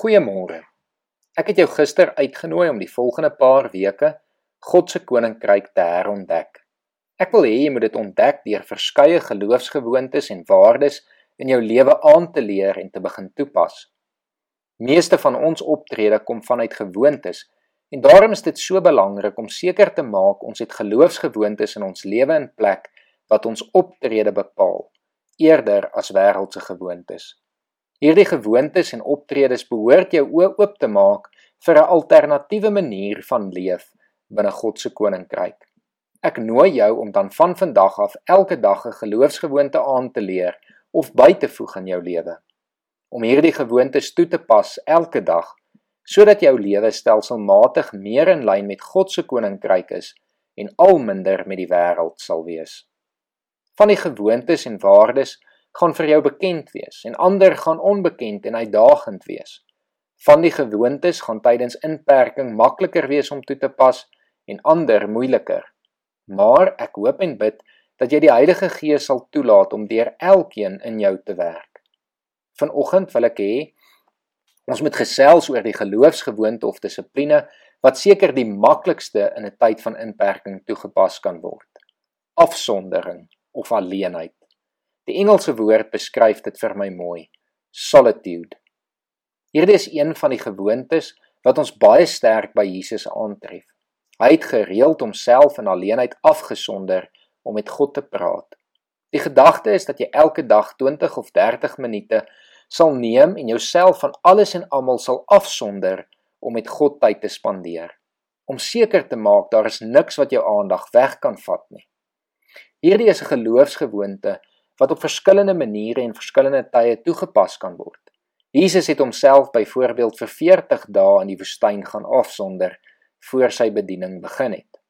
Goeiemôre. Ek het jou gister uitgenooi om die volgende paar weke God se koninkryk te herontdek. Ek wil hê jy moet dit ontdek deur verskeie geloofsgewoontes en waardes in jou lewe aan te leer en te begin toepas. Meeste van ons optrede kom vanuit gewoontes en daarom is dit so belangrik om seker te maak ons het geloofsgewoontes in ons lewe in plek wat ons optrede bepaal eerder as wêreldse gewoontes. Hierdie gewoontes en optredes behoort jou oë oop te maak vir 'n alternatiewe manier van leef binne God se koninkryk. Ek nooi jou om dan van vandag af elke dag 'n geloofsgewoonte aan te leer of by te voeg in jou lewe. Om hierdie gewoontes toe te pas elke dag sodat jou lewe stelselmatig meer in lyn met God se koninkryk is en al minder met die wêreld sal wees. Van die gewoontes en waardes gaan vir jou bekend wees en ander gaan onbekend en uitdagend wees. Van die gewoontes gaan tydens inperking makliker wees om toe te pas en ander moeiliker. Maar ek hoop en bid dat jy die Heilige Gees sal toelaat om deur elkeen in jou te werk. Vanoggend wil ek hê ons moet gesels oor die geloofsgewoonte of dissipline wat seker die maklikste in 'n tyd van inperking toegepas kan word. Afsondering of alleenheid. Die Engelse woord beskryf dit vir my mooi. Solitude. Hierdie is een van die gewoontes wat ons baie sterk by Jesus aantref. Hy het gereeld homself in alleenheid afgesonder om met God te praat. Die gedagte is dat jy elke dag 20 of 30 minute sal neem en jouself van alles en almal sal afsonder om met God tyd te spandeer. Om seker te maak daar is niks wat jou aandag weg kan vat nie. Hierdie is 'n geloofsgewoonte wat op verskillende maniere en verskillende tye toegepas kan word. Jesus het homself byvoorbeeld vir 40 dae in die woestyn gaan afsonder voor sy bediening begin het.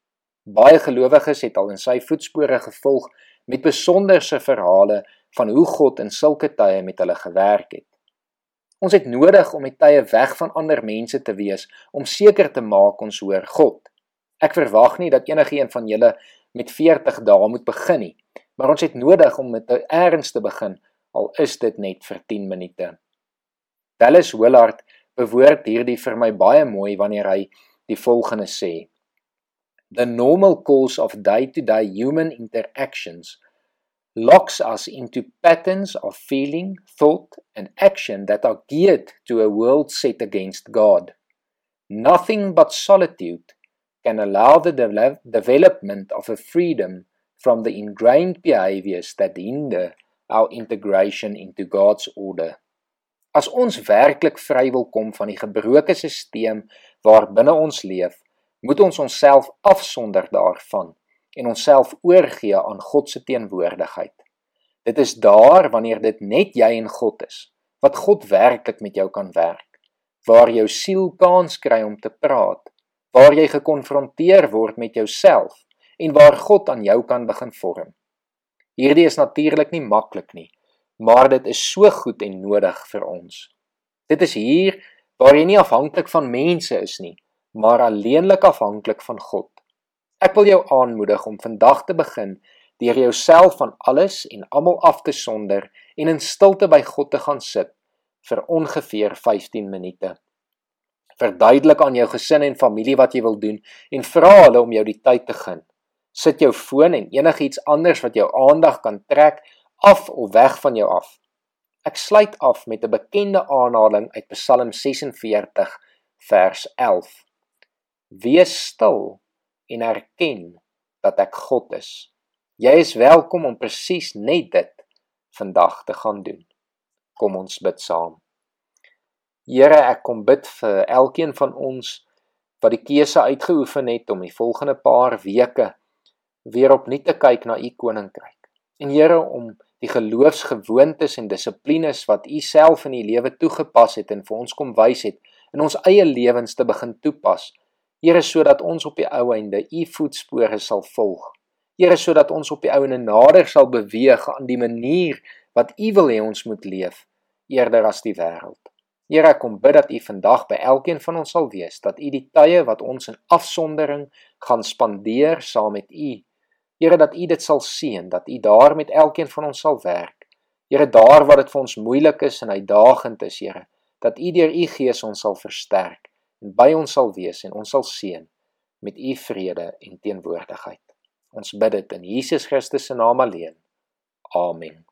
Baie gelowiges het al in sy voetspore gevolg met besonderse verhale van hoe God in sulke tye met hulle gewerk het. Ons het nodig om met tye weg van ander mense te wees om seker te maak ons hoor God. Ek verwag nie dat enigiemand van julle met 40 dae moet begin nie, maar ons het nodig om met 'n erns te begin al is dit net vir 10 minute. Dallas Willard bewoord hierdie vir my baie mooi wanneer hy die volgende sê: The normal course of day-to-day -day human interactions locks us into patterns of feeling, thought and action that are geared to a world set against God. Nothing but solitude can allow the de development of a freedom from the ingrained behaviors that hinder our integration into God's order. As ons werklik vry wil kom van die gebroke stelsel waarbinne ons leef, moet ons onsself afsonder daarvan en onsself oorgee aan God se teenwoordigheid. Dit is daar wanneer dit net jy en God is, wat God werklik met jou kan werk, waar jou siel kans kry om te praat, waar jy gekonfronteer word met jouself en waar God aan jou kan begin vorm. Hierdie is natuurlik nie maklik nie, maar dit is so goed en nodig vir ons. Dit is hier waar jy nie afhanklik van mense is nie, maar alleenlik afhanklik van God. Ek wil jou aanmoedig om vandag te begin deur jouself van alles en almal af te sonder en in stilte by God te gaan sit vir ongeveer 15 minute. Verduidelik aan jou gesin en familie wat jy wil doen en vra hulle om jou die tyd te gun. Sit jou foon en enigiets anders wat jou aandag kan trek af of weg van jou af. Ek sluit af met 'n bekende aanhaling uit Psalm 46 vers 11. Wees stil en erken dat ek God is. Jy is welkom om presies net dit vandag te gaan doen. Kom ons bid saam. Here, ek kom bid vir elkeen van ons wat die keuse uitgeoefen het om die volgende paar weke weer opnuut te kyk na u koninkryk. En Here om die geloofsgewoontes en dissiplines wat u self in u lewe toegepas het en vir ons kom wys het in ons eie lewens te begin toepas. Here sodat ons op die ou einde u voetspore sal volg. Here sodat ons op die ou einde nader sal beweeg aan die manier wat u wil hê ons moet leef eerder as die wêreld. Here, ek kom bid dat U vandag by elkeen van ons sal wees, dat U die tye wat ons in afsondering gaan spandeer saam met U Here dat U dit sal sien, dat U daar met elkeen van ons sal werk. Here daar waar dit vir ons moeilik is en uitdagend is, Here, dat U deur U Gees ons sal versterk en by ons sal wees en ons sal seën met U vrede en teenwoordigheid. Ons bid dit in Jesus Christus se naam alleen. Amen.